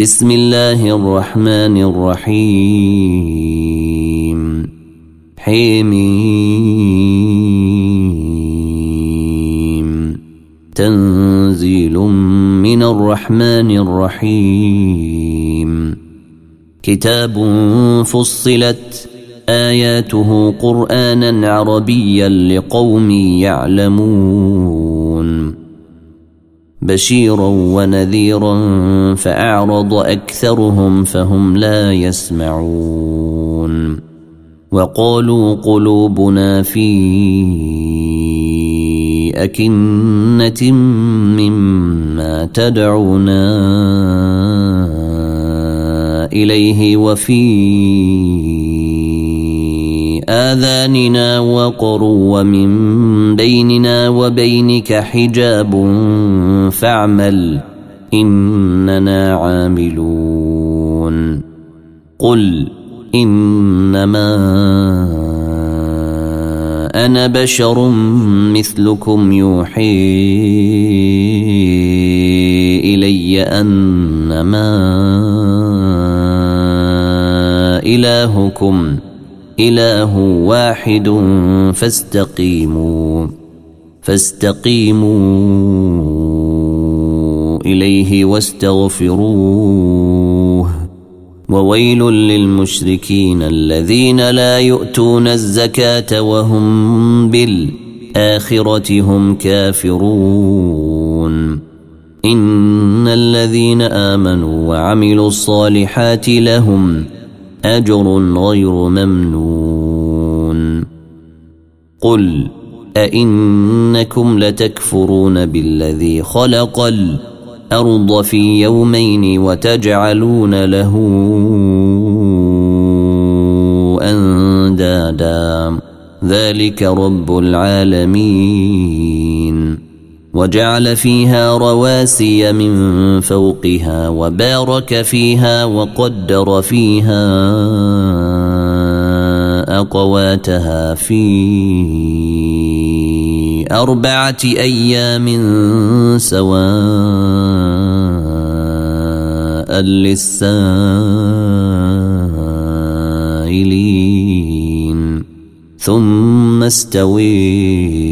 بسم الله الرحمن الرحيم. حميم. تنزيل من الرحمن الرحيم. كتاب فصلت آياته قرآنا عربيا لقوم يعلمون. بشيرا ونذيرا فأعرض أكثرهم فهم لا يسمعون وقالوا قلوبنا في أكنة مما تدعونا إليه وفي آذاننا وقر ومن بيننا وبينك حجاب فاعمل إننا عاملون. قل إنما أنا بشر مثلكم يوحي إلي أنما إلهكم. إله واحد فاستقيموا فاستقيموا إليه واستغفروه. وويل للمشركين الذين لا يؤتون الزكاة وهم بالآخرة هم كافرون. إن الذين آمنوا وعملوا الصالحات لهم أجر غير ممنون. قل أئنكم لتكفرون بالذي خلق الأرض في يومين وتجعلون له أندادا. ذلك رب العالمين. وجعل فيها رواسي من فوقها وبارك فيها وقدر فيها أقواتها في أربعة أيام سواء للسائلين. ثم استوي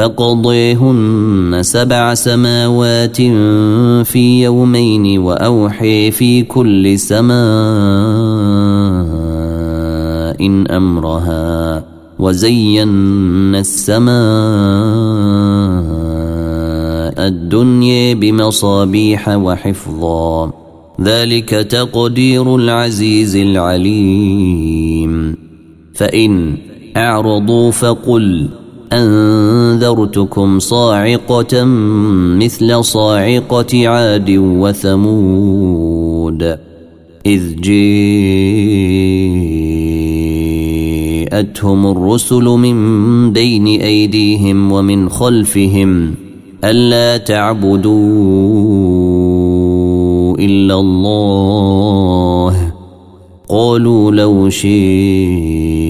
فقضيهن سبع سماوات في يومين وأوحي في كل سماء أمرها وزينا السماء الدنيا بمصابيح وحفظا. ذلك تقدير العزيز العليم. فإن أعرضوا فقل أنذرتكم صاعقة مثل صاعقة عاد وثمود إذ جاءتهم الرسل من بين أيديهم ومن خلفهم ألا تعبدوا إلا الله قالوا لو شئ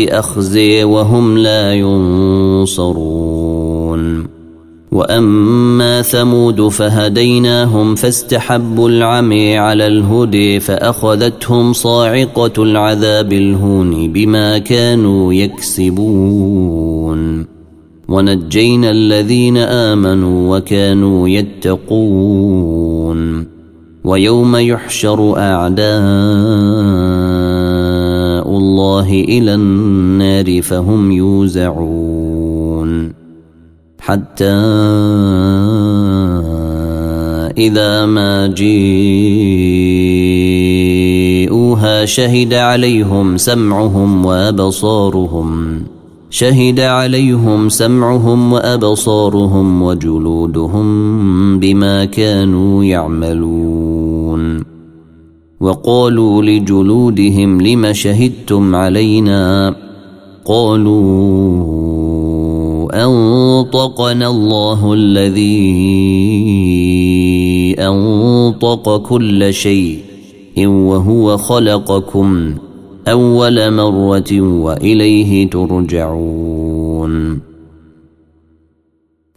أخزي وهم لا ينصرون. وأما ثمود فهديناهم فاستحبوا العمي على الهدي فأخذتهم صاعقة العذاب الهون بما كانوا يكسبون. ونجينا الذين آمنوا وكانوا يتقون. ويوم يحشر أعداء الله إلى النار فهم يوزعون. حتى إذا ما جيءوها شهد عليهم سمعهم وأبصارهم. شهد عليهم سمعهم وأبصارهم وجلودهم بما كانوا يعملون. وقالوا لجلودهم لم شهدتم علينا قالوا أنطقنا الله الذي أنطق كل شيء وهو خلقكم أول مرة وإليه ترجعون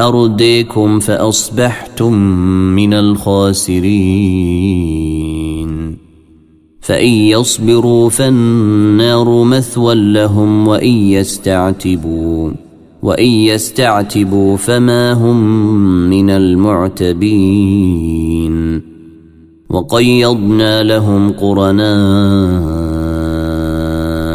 أرديكم فأصبحتم من الخاسرين. فإن يصبروا فالنار مثوى لهم وإن يستعتبوا وإن يستعتبوا فما هم من المعتبين. وقيضنا لهم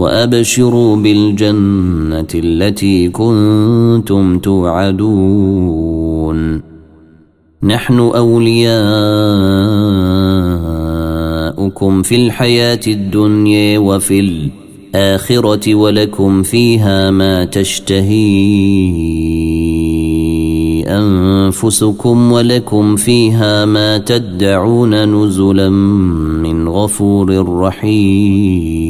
وأبشروا بالجنة التي كنتم توعدون. نحن أولياؤكم في الحياة الدنيا وفي الآخرة ولكم فيها ما تشتهي أنفسكم ولكم فيها ما تدعون نزلا من غفور رحيم.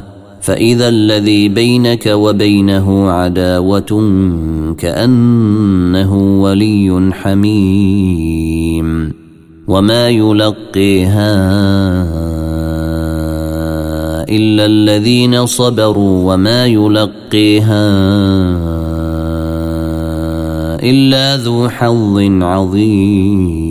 فإذا الذي بينك وبينه عداوة كأنه ولي حميم وما يلقيها إلا الذين صبروا وما يلقيها إلا ذو حظ عظيم.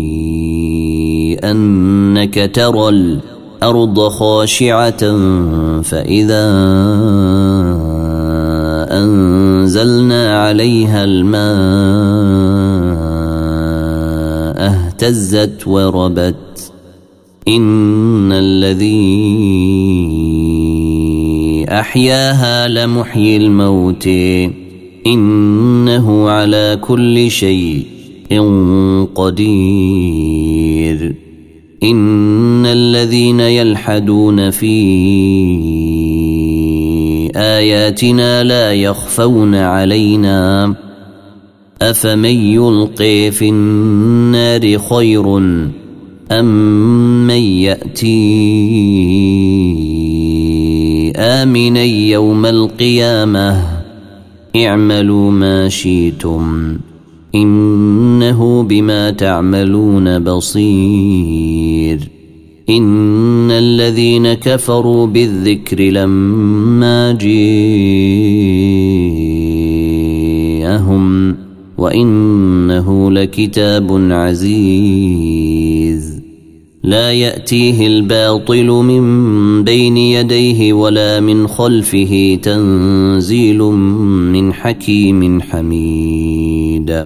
انك ترى الأرض خاشعة فإذا أنزلنا عليها الماء اهتزت وربت. إن الذي أحياها لمحيي الموت. إنه على كل شيء قدير. إن الذين يلحدون في آياتنا لا يخفون علينا. أفمن يلقي في النار خير أم من يأتي آمنا يوم القيامة؟ اعملوا ما شئتم. إنه بما تعملون بصير. إن الذين كفروا بالذكر لما جيءهم وإنه لكتاب عزيز. لا يأتيه الباطل من بين يديه ولا من خلفه تنزيل من حكيم حميد.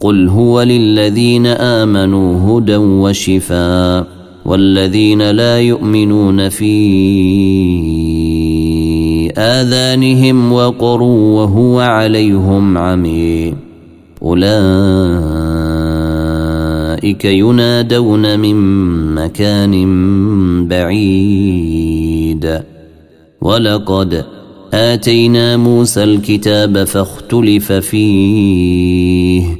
قل هو للذين امنوا هدى وشفاء والذين لا يؤمنون في اذانهم وقر وهو عليهم عمي اولئك ينادون من مكان بعيد ولقد اتينا موسى الكتاب فاختلف فيه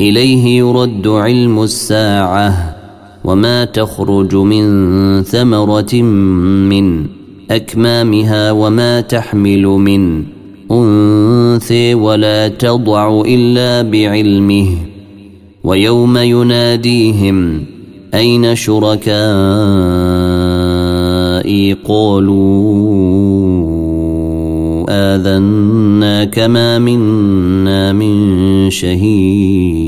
إليه يرد علم الساعة وما تخرج من ثمرة من أكمامها وما تحمل من أنثى ولا تضع إلا بعلمه ويوم يناديهم أين شركائي قالوا آذنا كما منا من شهيد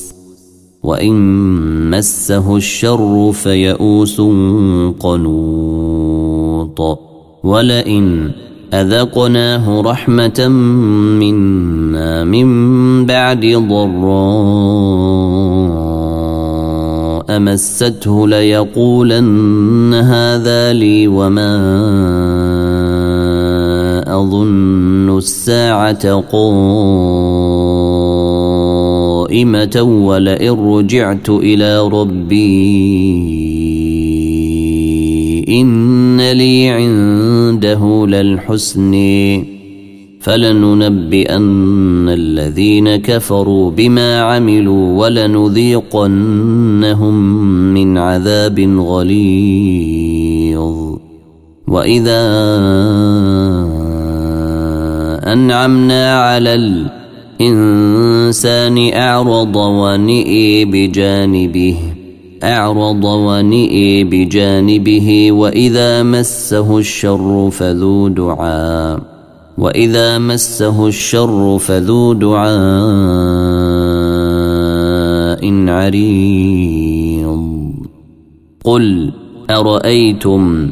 وإن مسه الشر فيئوس قنوط ولئن أذقناه رحمة منا من بعد ضراء مسته ليقولن هذا لي وما أظن الساعة قائمة ولئن رجعت إلى ربي إن لي عنده للحسن. فلننبئن الذين كفروا بما عملوا ولنذيقنهم من عذاب غليظ. وإذا أنعمنا على الإنسان أعرض ونئي بجانبه أعرض ونئي بجانبه وإذا مسه الشر فذو دعاء وإذا مسه الشر فذو دعاء عريض. قل أرأيتم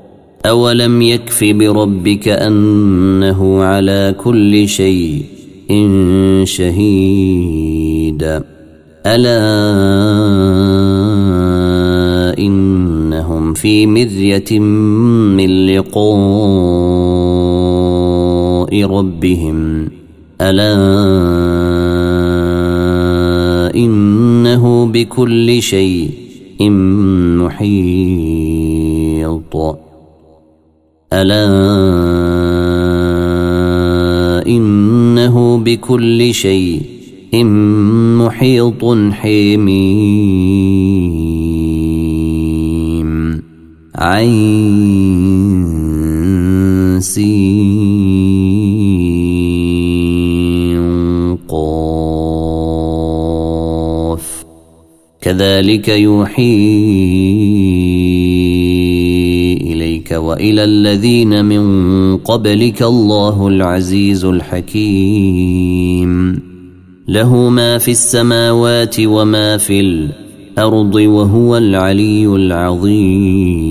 أولم يكف بربك أنه على كل شيء شهيد ألا إنهم في مرية من لقاء ربهم ألا إنه بكل شيء محيط ألا إنه بكل شيء محيط حميم عين سين قاف كذلك يوحي وإلى الذين من قبلك الله العزيز الحكيم. له ما في السماوات وما في الأرض وهو العلي العظيم.